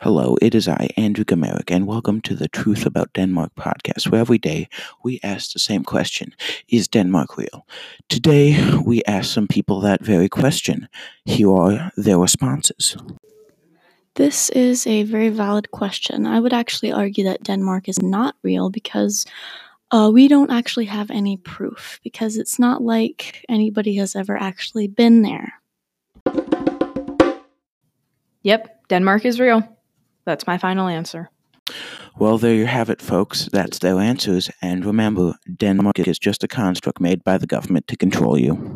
Hello, it is I, Andrew Gamerick, and welcome to the Truth About Denmark podcast, where every day we ask the same question Is Denmark real? Today, we ask some people that very question. Here are their responses. This is a very valid question. I would actually argue that Denmark is not real because uh, we don't actually have any proof, because it's not like anybody has ever actually been there. Yep, Denmark is real. That's my final answer. Well, there you have it, folks. That's their answers. And remember, Denmark is just a construct made by the government to control you.